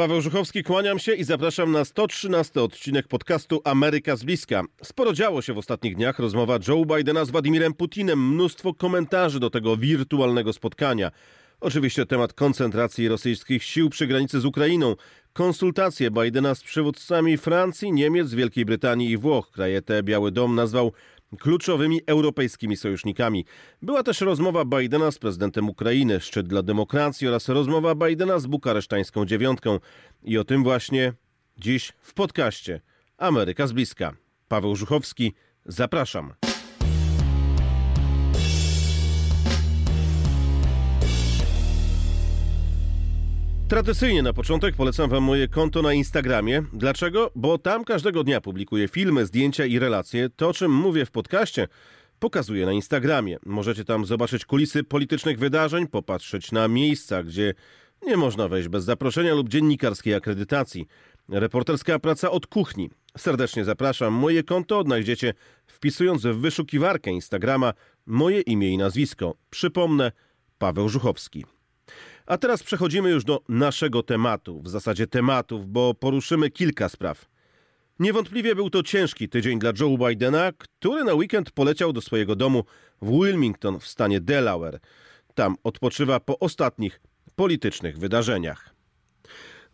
Paweł Żuchowski, kłaniam się i zapraszam na 113 odcinek podcastu Ameryka z bliska. Sporo działo się w ostatnich dniach. Rozmowa Joe Bidena z Władimirem Putinem, mnóstwo komentarzy do tego wirtualnego spotkania. Oczywiście temat koncentracji rosyjskich sił przy granicy z Ukrainą, konsultacje Bidena z przywódcami Francji, Niemiec, Wielkiej Brytanii i Włoch. Kraje te Biały Dom nazwał kluczowymi europejskimi sojusznikami. Była też rozmowa Bidena z prezydentem Ukrainy, szczyt dla demokracji oraz rozmowa Bidena z bukaresztańską dziewiątką. I o tym właśnie dziś w podcaście Ameryka z bliska. Paweł Żuchowski, zapraszam. Tradycyjnie na początek polecam Wam moje konto na Instagramie. Dlaczego? Bo tam każdego dnia publikuję filmy, zdjęcia i relacje. To, o czym mówię w podcaście, pokazuję na Instagramie. Możecie tam zobaczyć kulisy politycznych wydarzeń, popatrzeć na miejsca, gdzie nie można wejść bez zaproszenia lub dziennikarskiej akredytacji. Reporterska praca od kuchni. Serdecznie zapraszam. Moje konto odnajdziecie wpisując w wyszukiwarkę Instagrama moje imię i nazwisko. Przypomnę, Paweł Żuchowski. A teraz przechodzimy już do naszego tematu, w zasadzie tematów, bo poruszymy kilka spraw. Niewątpliwie był to ciężki tydzień dla Joe Bidena, który na weekend poleciał do swojego domu w Wilmington w stanie Delaware. Tam odpoczywa po ostatnich politycznych wydarzeniach.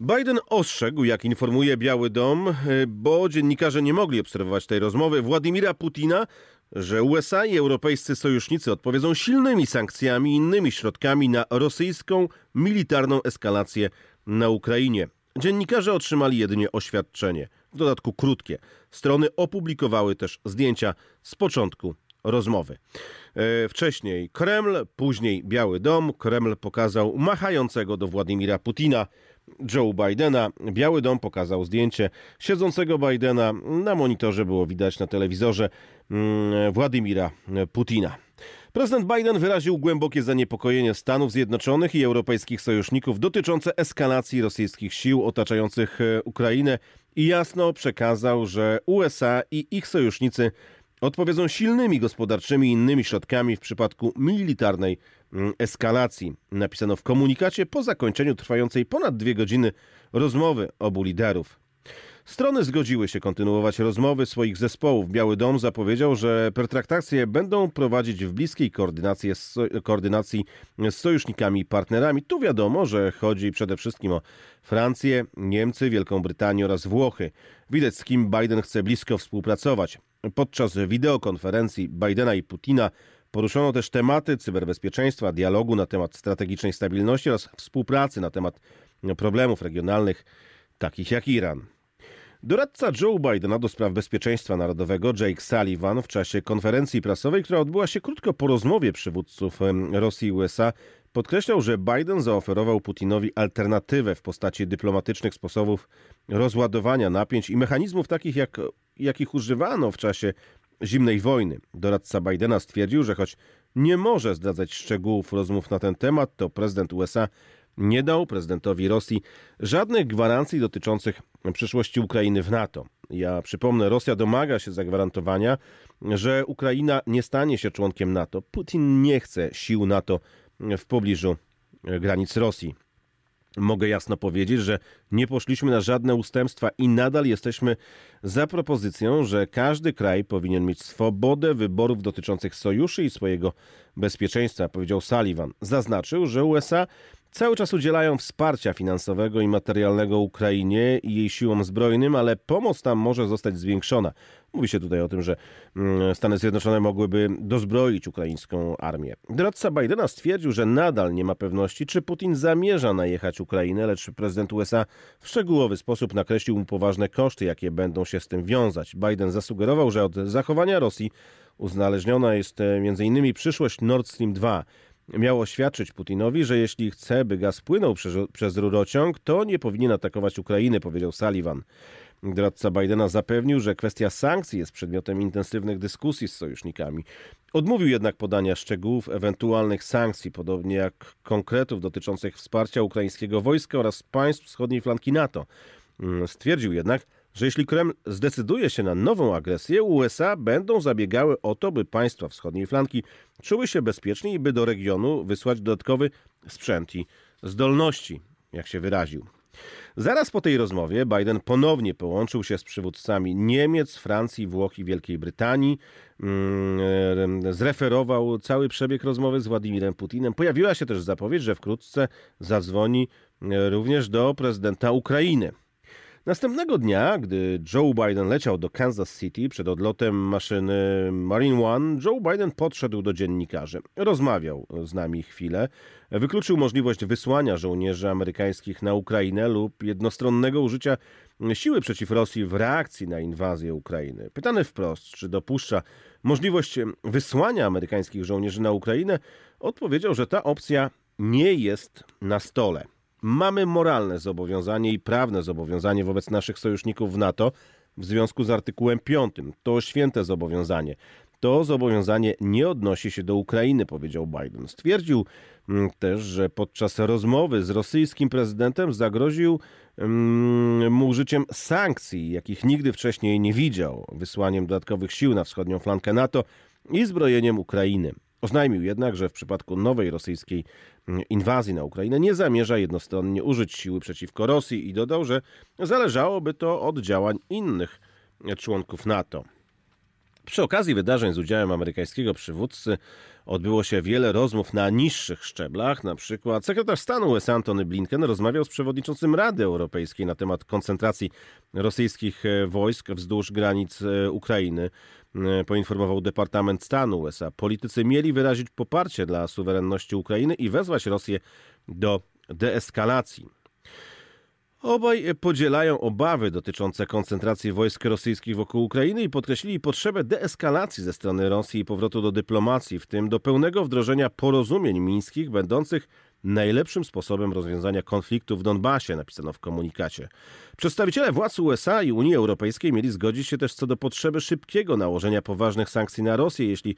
Biden ostrzegł, jak informuje Biały Dom, bo dziennikarze nie mogli obserwować tej rozmowy, Władimira Putina, że USA i europejscy sojusznicy odpowiedzą silnymi sankcjami i innymi środkami na rosyjską militarną eskalację na Ukrainie. Dziennikarze otrzymali jedynie oświadczenie, w dodatku krótkie. Strony opublikowały też zdjęcia z początku rozmowy. E, wcześniej Kreml, później Biały Dom. Kreml pokazał machającego do Władimira Putina Joe Bidena. Biały Dom pokazał zdjęcie siedzącego Bidena. Na monitorze było widać na telewizorze mm, Władimira Putina. Prezydent Biden wyraził głębokie zaniepokojenie Stanów Zjednoczonych i europejskich sojuszników dotyczące eskalacji rosyjskich sił otaczających e, Ukrainę i jasno przekazał, że USA i ich sojusznicy odpowiedzą silnymi gospodarczymi i innymi środkami w przypadku militarnej eskalacji. Napisano w komunikacie po zakończeniu trwającej ponad dwie godziny rozmowy obu liderów. Strony zgodziły się kontynuować rozmowy swoich zespołów. Biały Dom zapowiedział, że pertraktacje będą prowadzić w bliskiej koordynacji z, koordynacji z sojusznikami i partnerami. Tu wiadomo, że chodzi przede wszystkim o Francję, Niemcy, Wielką Brytanię oraz Włochy. Widać, z kim Biden chce blisko współpracować. Podczas wideokonferencji Bidena i Putina poruszono też tematy cyberbezpieczeństwa, dialogu na temat strategicznej stabilności oraz współpracy na temat problemów regionalnych, takich jak Iran. Doradca Joe Bidena do spraw bezpieczeństwa narodowego Jake Sullivan w czasie konferencji prasowej, która odbyła się krótko po rozmowie przywódców Rosji i USA, podkreślał, że Biden zaoferował Putinowi alternatywę w postaci dyplomatycznych sposobów rozładowania napięć i mechanizmów takich, jak, jakich używano w czasie zimnej wojny. Doradca Bidena stwierdził, że choć nie może zdradzać szczegółów rozmów na ten temat, to prezydent USA nie dał prezydentowi Rosji żadnych gwarancji dotyczących przyszłości Ukrainy w NATO. Ja przypomnę, Rosja domaga się zagwarantowania, że Ukraina nie stanie się członkiem NATO. Putin nie chce sił NATO w pobliżu granic Rosji. Mogę jasno powiedzieć, że nie poszliśmy na żadne ustępstwa i nadal jesteśmy za propozycją, że każdy kraj powinien mieć swobodę wyborów dotyczących sojuszy i swojego bezpieczeństwa, powiedział Sullivan. Zaznaczył, że USA cały czas udzielają wsparcia finansowego i materialnego Ukrainie i jej siłom zbrojnym, ale pomoc tam może zostać zwiększona. Mówi się tutaj o tym, że mm, Stany Zjednoczone mogłyby dozbroić ukraińską armię. Doradca Bidena stwierdził, że nadal nie ma pewności, czy Putin zamierza najechać Ukrainę, lecz prezydent USA w szczegółowy sposób nakreślił mu poważne koszty, jakie będą się z tym wiązać. Biden zasugerował, że od zachowania Rosji uzależniona jest e, m.in. przyszłość Nord Stream 2 miał oświadczyć Putinowi, że jeśli chce, by gaz płynął przez, przez rurociąg, to nie powinien atakować Ukrainy, powiedział Sullivan. Doradca Bidena zapewnił, że kwestia sankcji jest przedmiotem intensywnych dyskusji z sojusznikami. Odmówił jednak podania szczegółów ewentualnych sankcji, podobnie jak konkretów dotyczących wsparcia ukraińskiego wojska oraz państw wschodniej flanki NATO. Mm, stwierdził jednak, że jeśli Kreml zdecyduje się na nową agresję, USA będą zabiegały o to, by państwa wschodniej flanki czuły się bezpiecznie i by do regionu wysłać dodatkowy sprzęt i zdolności, jak się wyraził. Zaraz po tej rozmowie Biden ponownie połączył się z przywódcami Niemiec, Francji, Włoch i Wielkiej Brytanii. Mm, zreferował cały przebieg rozmowy z Władimirem Putinem. Pojawiła się też zapowiedź, że wkrótce zadzwoni również do prezydenta Ukrainy. Następnego dnia, gdy Joe Biden leciał do Kansas City przed odlotem maszyny Marine One, Joe Biden podszedł do dziennikarzy. Rozmawiał z nami chwilę. Wykluczył możliwość wysłania żołnierzy amerykańskich na Ukrainę lub jednostronnego użycia siły przeciw Rosji w reakcji na inwazję Ukrainy. Pytany wprost, czy dopuszcza możliwość wysłania amerykańskich żołnierzy na Ukrainę, odpowiedział, że ta opcja nie jest na stole. Mamy moralne zobowiązanie i prawne zobowiązanie wobec naszych sojuszników w NATO w związku z artykułem 5. To święte zobowiązanie. To zobowiązanie nie odnosi się do Ukrainy, powiedział Biden. Stwierdził mm, też, że podczas rozmowy z rosyjskim prezydentem zagroził mm, mu użyciem sankcji, jakich nigdy wcześniej nie widział, wysłaniem dodatkowych sił na wschodnią flankę NATO i zbrojeniem Ukrainy. Oznajmił jednak, że w przypadku nowej rosyjskiej mm, inwazji na Ukrainę nie zamierza jednostronnie użyć siły przeciwko Rosji i dodał, że zależałoby to od działań innych członków NATO. Przy okazji wydarzeń z udziałem amerykańskiego przywódcy odbyło się wiele rozmów na niższych szczeblach. Na przykład sekretarz stanu USA Antony Blinken rozmawiał z przewodniczącym Rady Europejskiej na temat koncentracji rosyjskich e, wojsk wzdłuż granic e, Ukrainy. E, poinformował Departament Stanu USA. Politycy mieli wyrazić poparcie dla suwerenności Ukrainy i wezwać Rosję do deeskalacji. Obaj podzielają obawy dotyczące koncentracji wojsk rosyjskich wokół Ukrainy i podkreślili potrzebę deeskalacji ze strony Rosji i powrotu do dyplomacji, w tym do pełnego wdrożenia porozumień mińskich będących najlepszym sposobem rozwiązania konfliktu w Donbasie, napisano w komunikacie. Przedstawiciele władz USA i Unii Europejskiej mieli zgodzić się też co do potrzeby szybkiego nałożenia poważnych sankcji na Rosję, jeśli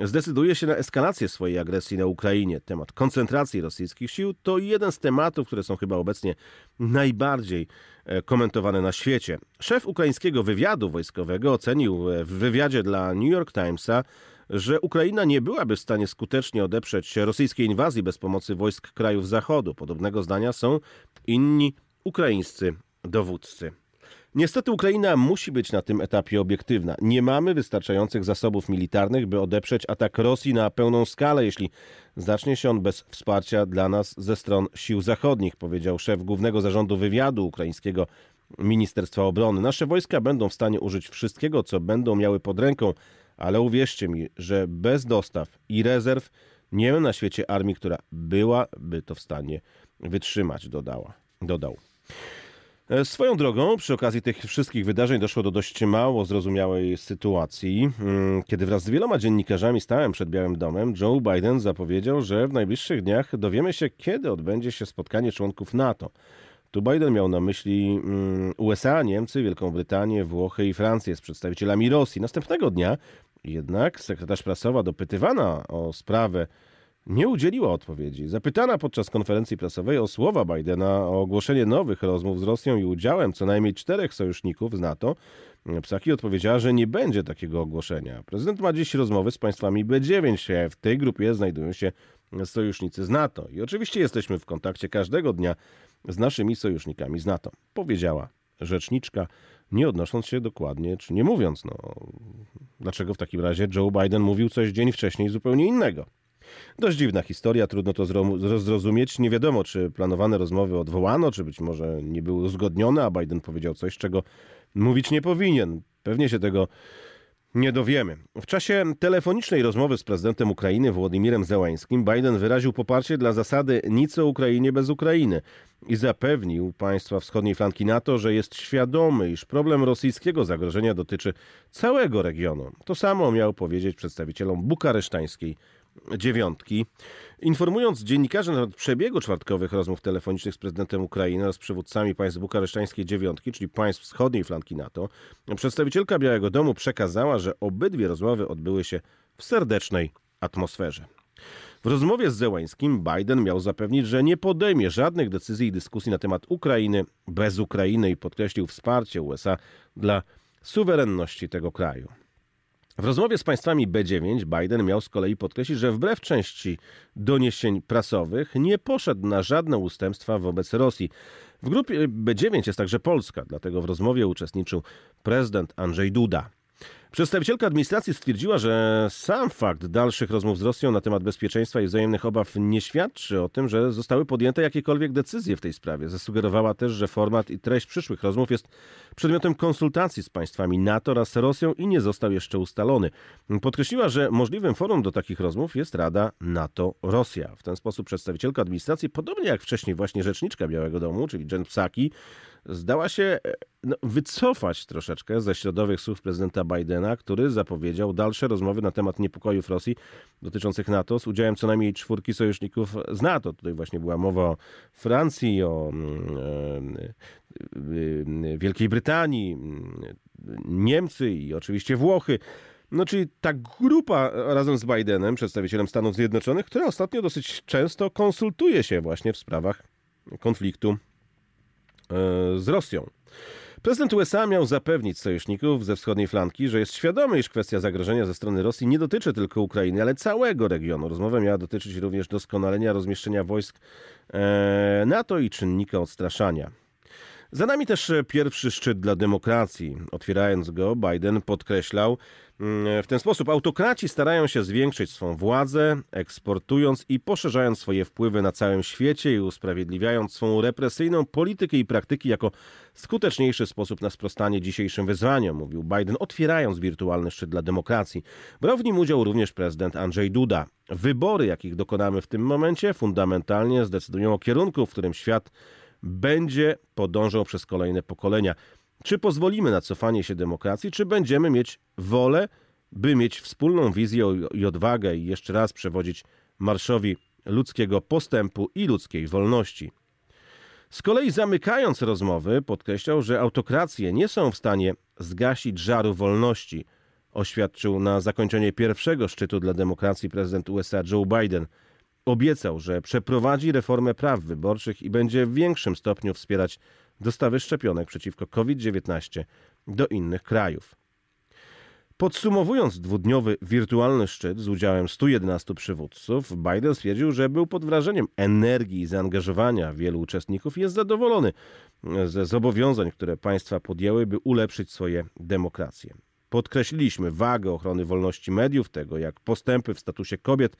zdecyduje się na eskalację swojej agresji na Ukrainie. Temat koncentracji rosyjskich sił to jeden z tematów, które są chyba obecnie najbardziej e, komentowane na świecie. Szef ukraińskiego wywiadu wojskowego ocenił e, w wywiadzie dla New York Timesa, że Ukraina nie byłaby w stanie skutecznie odeprzeć rosyjskiej inwazji bez pomocy wojsk krajów Zachodu. Podobnego zdania są inni ukraińscy dowódcy. Niestety Ukraina musi być na tym etapie obiektywna. Nie mamy wystarczających zasobów militarnych, by odeprzeć atak Rosji na pełną skalę, jeśli zacznie się on bez wsparcia dla nas ze stron sił zachodnich, powiedział szef Głównego Zarządu Wywiadu Ukraińskiego Ministerstwa Obrony. Nasze wojska będą w stanie użyć wszystkiego, co będą miały pod ręką, ale uwierzcie mi, że bez dostaw i rezerw nie ma na świecie armii, która byłaby to w stanie wytrzymać, dodała, dodał. E, swoją drogą, przy okazji tych wszystkich wydarzeń doszło do dość mało zrozumiałej sytuacji. Mm, kiedy wraz z wieloma dziennikarzami stałem przed Białym Domem, Joe Biden zapowiedział, że w najbliższych dniach dowiemy się, kiedy odbędzie się spotkanie członków NATO. Tu Biden miał na myśli mm, USA, Niemcy, Wielką Brytanię, Włochy i Francję z przedstawicielami Rosji. Następnego dnia jednak sekretarz prasowa dopytywana o sprawę nie udzieliła odpowiedzi. Zapytana podczas konferencji prasowej o słowa Bidena o ogłoszenie nowych rozmów z Rosją i udziałem co najmniej czterech sojuszników z NATO, Psaki odpowiedziała, że nie będzie takiego ogłoszenia. Prezydent ma dziś rozmowy z państwami B9. W tej grupie znajdują się sojusznicy z NATO. I oczywiście jesteśmy w kontakcie każdego dnia z naszymi sojusznikami z NATO, powiedziała rzeczniczka, nie odnosząc się dokładnie, czy nie mówiąc, no, dlaczego w takim razie Joe Biden mówił coś dzień wcześniej zupełnie innego. Dość dziwna historia, trudno to zrozumieć. Nie wiadomo, czy planowane rozmowy odwołano, czy być może nie były uzgodnione, a Biden powiedział coś, czego mówić nie powinien. Pewnie się tego nie dowiemy. W czasie telefonicznej rozmowy z prezydentem Ukrainy Włodymirem Zełańskim Biden wyraził poparcie dla zasady nic o Ukrainie bez Ukrainy i zapewnił państwa wschodniej flanki NATO, że jest świadomy, iż problem rosyjskiego zagrożenia dotyczy całego regionu. To samo miał powiedzieć przedstawicielom bukaresztańskiej dziewiątki. Informując dziennikarzy na przebiegu czwartkowych rozmów telefonicznych z prezydentem Ukrainy oraz przywódcami państw bukaresztańskiej dziewiątki, czyli państw wschodniej flanki NATO, przedstawicielka Białego Domu przekazała, że obydwie rozmowy odbyły się w serdecznej atmosferze. W rozmowie z Zełańskim Biden miał zapewnić, że nie podejmie żadnych decyzji i dyskusji na temat Ukrainy bez Ukrainy i podkreślił wsparcie USA dla suwerenności tego kraju. W rozmowie z państwami B9 Biden miał z kolei podkreślić, że wbrew części doniesień prasowych nie poszedł na żadne ustępstwa wobec Rosji. W grupie B9 jest także Polska, dlatego w rozmowie uczestniczył prezydent Andrzej Duda. Przedstawicielka administracji stwierdziła, że sam fakt dalszych rozmów z Rosją na temat bezpieczeństwa i wzajemnych obaw nie świadczy o tym, że zostały podjęte jakiekolwiek decyzje w tej sprawie. Zasugerowała też, że format i treść przyszłych rozmów jest przedmiotem konsultacji z państwami NATO oraz Rosją i nie został jeszcze ustalony. Podkreśliła, że możliwym forum do takich rozmów jest Rada NATO-Rosja. W ten sposób przedstawicielka administracji, podobnie jak wcześniej właśnie rzeczniczka Białego Domu, czyli Jen Psaki, zdała się e, no, wycofać troszeczkę ze środowych słów prezydenta Bidena, który zapowiedział dalsze rozmowy na temat niepokojów Rosji dotyczących NATO z udziałem co najmniej czwórki sojuszników z NATO. Tutaj właśnie była mowa o Francji, o yy, Wielkiej Brytanii, Niemcy i oczywiście Włochy. No, czyli ta grupa razem z Bidenem, przedstawicielem Stanów Zjednoczonych, która ostatnio dosyć często konsultuje się właśnie w sprawach konfliktu z Rosją. Prezydent USA miał zapewnić sojuszników ze wschodniej flanki, że jest świadomy, iż kwestia zagrożenia ze strony Rosji nie dotyczy tylko Ukrainy, ale całego regionu. Rozmowa miała dotyczyć również doskonalenia rozmieszczenia wojsk e, NATO i czynnika odstraszania. Za nami też pierwszy szczyt dla demokracji. Otwierając go, Biden podkreślał, mm, w ten sposób autokraci starają się zwiększyć swą władzę, eksportując i poszerzając swoje wpływy na całym świecie i usprawiedliwiając swą represyjną politykę i praktyki jako skuteczniejszy sposób na sprostanie dzisiejszym wyzwaniom, mówił Biden, otwierając wirtualny szczyt dla demokracji. Brał w nim udział również prezydent Andrzej Duda. Wybory, jakich dokonamy w tym momencie, fundamentalnie zdecydują o kierunku, w którym świat będzie podążał przez kolejne pokolenia. Czy pozwolimy na cofanie się demokracji, czy będziemy mieć wolę, by mieć wspólną wizję i odwagę i jeszcze raz przewodzić marszowi ludzkiego postępu i ludzkiej wolności. Z kolei zamykając rozmowy, podkreślał, że autokracje nie są w stanie zgasić żaru wolności, oświadczył na zakończenie pierwszego szczytu dla demokracji prezydent USA Joe Biden – Obiecał, że przeprowadzi reformę praw wyborczych i będzie w większym stopniu wspierać dostawy szczepionek przeciwko COVID-19 do innych krajów. Podsumowując dwudniowy wirtualny szczyt z udziałem 111 przywódców, Biden stwierdził, że był pod wrażeniem energii i zaangażowania wielu uczestników i jest zadowolony ze zobowiązań, które państwa podjęły, by ulepszyć swoje demokracje. Podkreśliliśmy wagę ochrony wolności mediów, tego jak postępy w statusie kobiet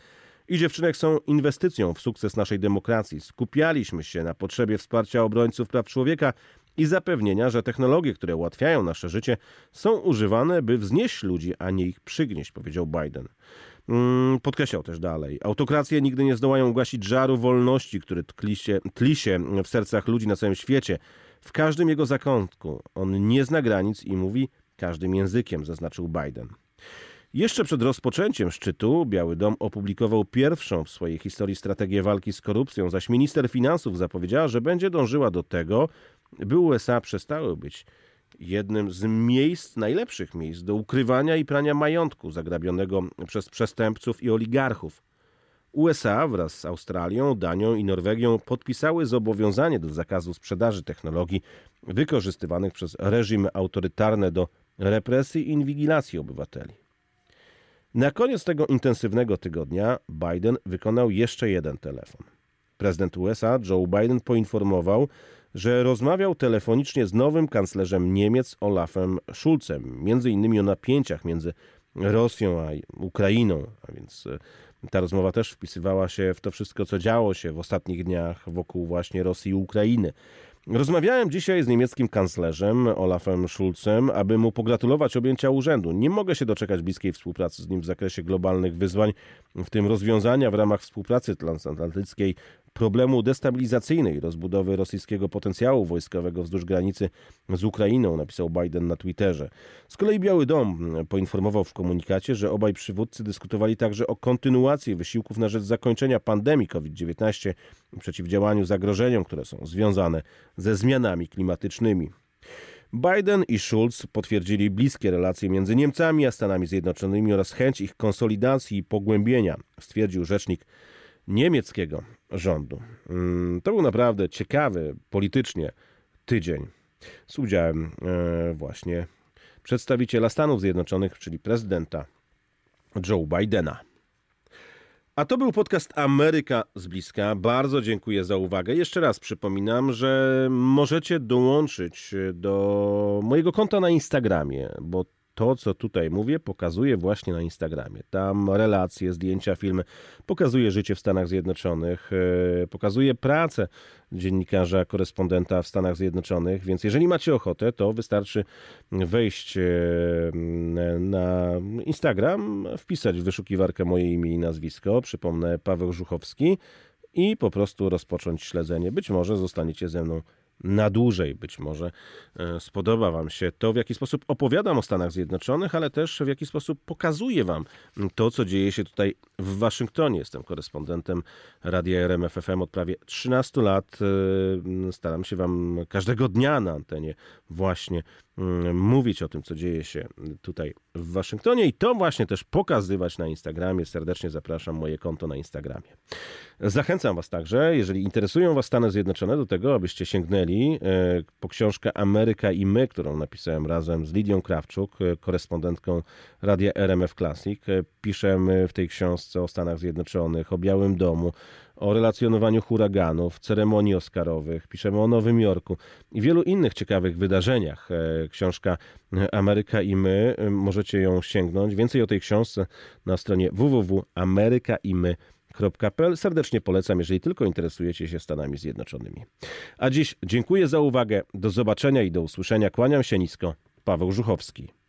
i dziewczynek są inwestycją w sukces naszej demokracji. Skupialiśmy się na potrzebie wsparcia obrońców praw człowieka i zapewnienia, że technologie, które ułatwiają nasze życie, są używane, by wznieść ludzi, a nie ich przygnieść, powiedział Biden. Mm, podkreślał też dalej. Autokracje nigdy nie zdołają ugasić żaru wolności, który tli się, tli się w sercach ludzi na całym świecie. W każdym jego zakątku on nie zna granic i mówi każdym językiem, zaznaczył Biden. Jeszcze przed rozpoczęciem szczytu Biały Dom opublikował pierwszą w swojej historii strategię walki z korupcją, zaś minister finansów zapowiedziała, że będzie dążyła do tego, by USA przestały być jednym z miejsc, najlepszych miejsc do ukrywania i prania majątku zagrabionego przez przestępców i oligarchów. USA wraz z Australią, Danią i Norwegią podpisały zobowiązanie do zakazu sprzedaży technologii wykorzystywanych przez reżimy autorytarne do represji i inwigilacji obywateli. Na koniec tego intensywnego tygodnia Biden wykonał jeszcze jeden telefon. Prezydent USA Joe Biden poinformował, że rozmawiał telefonicznie z nowym kanclerzem Niemiec Olafem Schulzem, między innymi o napięciach między Rosją a Ukrainą, a więc e, ta rozmowa też wpisywała się w to wszystko, co działo się w ostatnich dniach wokół właśnie Rosji i Ukrainy. Rozmawiałem dzisiaj z niemieckim kanclerzem Olafem Schulzem, aby mu pogratulować objęcia urzędu. Nie mogę się doczekać bliskiej współpracy z nim w zakresie globalnych wyzwań, w tym rozwiązania w ramach współpracy transatlantyckiej problemu destabilizacyjnej rozbudowy rosyjskiego potencjału wojskowego wzdłuż granicy z Ukrainą, napisał Biden na Twitterze. Z kolei Biały Dom poinformował w komunikacie, że obaj przywódcy dyskutowali także o kontynuacji wysiłków na rzecz zakończenia pandemii COVID-19 i przeciwdziałaniu zagrożeniom, które są związane ze zmianami klimatycznymi. Biden i Schulz potwierdzili bliskie relacje między Niemcami a Stanami Zjednoczonymi oraz chęć ich konsolidacji i pogłębienia, stwierdził rzecznik niemieckiego rządu. Mm, to był naprawdę ciekawy politycznie tydzień z udziałem e, właśnie przedstawiciela Stanów Zjednoczonych, czyli prezydenta Joe Bidena. A to był podcast Ameryka z bliska. Bardzo dziękuję za uwagę. Jeszcze raz przypominam, że możecie dołączyć do mojego konta na Instagramie, bo to, co tutaj mówię, pokazuję właśnie na Instagramie. Tam relacje, zdjęcia, filmy, pokazuje życie w Stanach Zjednoczonych, e, pokazuje pracę dziennikarza, korespondenta w Stanach Zjednoczonych, więc jeżeli macie ochotę, to wystarczy wejść e, na Instagram, wpisać w wyszukiwarkę moje imię i nazwisko, przypomnę Paweł Żuchowski i po prostu rozpocząć śledzenie. Być może zostaniecie ze mną na dłużej. Być może e, spodoba Wam się to, w jaki sposób opowiadam o Stanach Zjednoczonych, ale też w jaki sposób pokazuję Wam to, co dzieje się tutaj w Waszyngtonie. Jestem korespondentem Radia RMF FM od prawie 13 lat. E, staram się Wam każdego dnia na antenie właśnie mm, mówić o tym, co dzieje się tutaj w Waszyngtonie i to właśnie też pokazywać na Instagramie. Serdecznie zapraszam moje konto na Instagramie. Zachęcam Was także, jeżeli interesują Was Stany Zjednoczone, do tego, abyście sięgnęli e, po książkę Ameryka i my, którą napisałem razem z Lidią Krawczuk, e, korespondentką radia RMF Classic. E, piszemy w tej książce o Stanach Zjednoczonych, o Białym Domu, o relacjonowaniu huraganów, ceremonii oscarowych, piszemy o Nowym Jorku i wielu innych ciekawych wydarzeniach. Książka Ameryka i my, możecie ją sięgnąć. Więcej o tej książce na stronie www.amerykaimy.com Serdecznie polecam, jeżeli tylko interesujecie się Stanami Zjednoczonymi. A dziś dziękuję za uwagę. Do zobaczenia i do usłyszenia. Kłaniam się nisko. Paweł Żuchowski.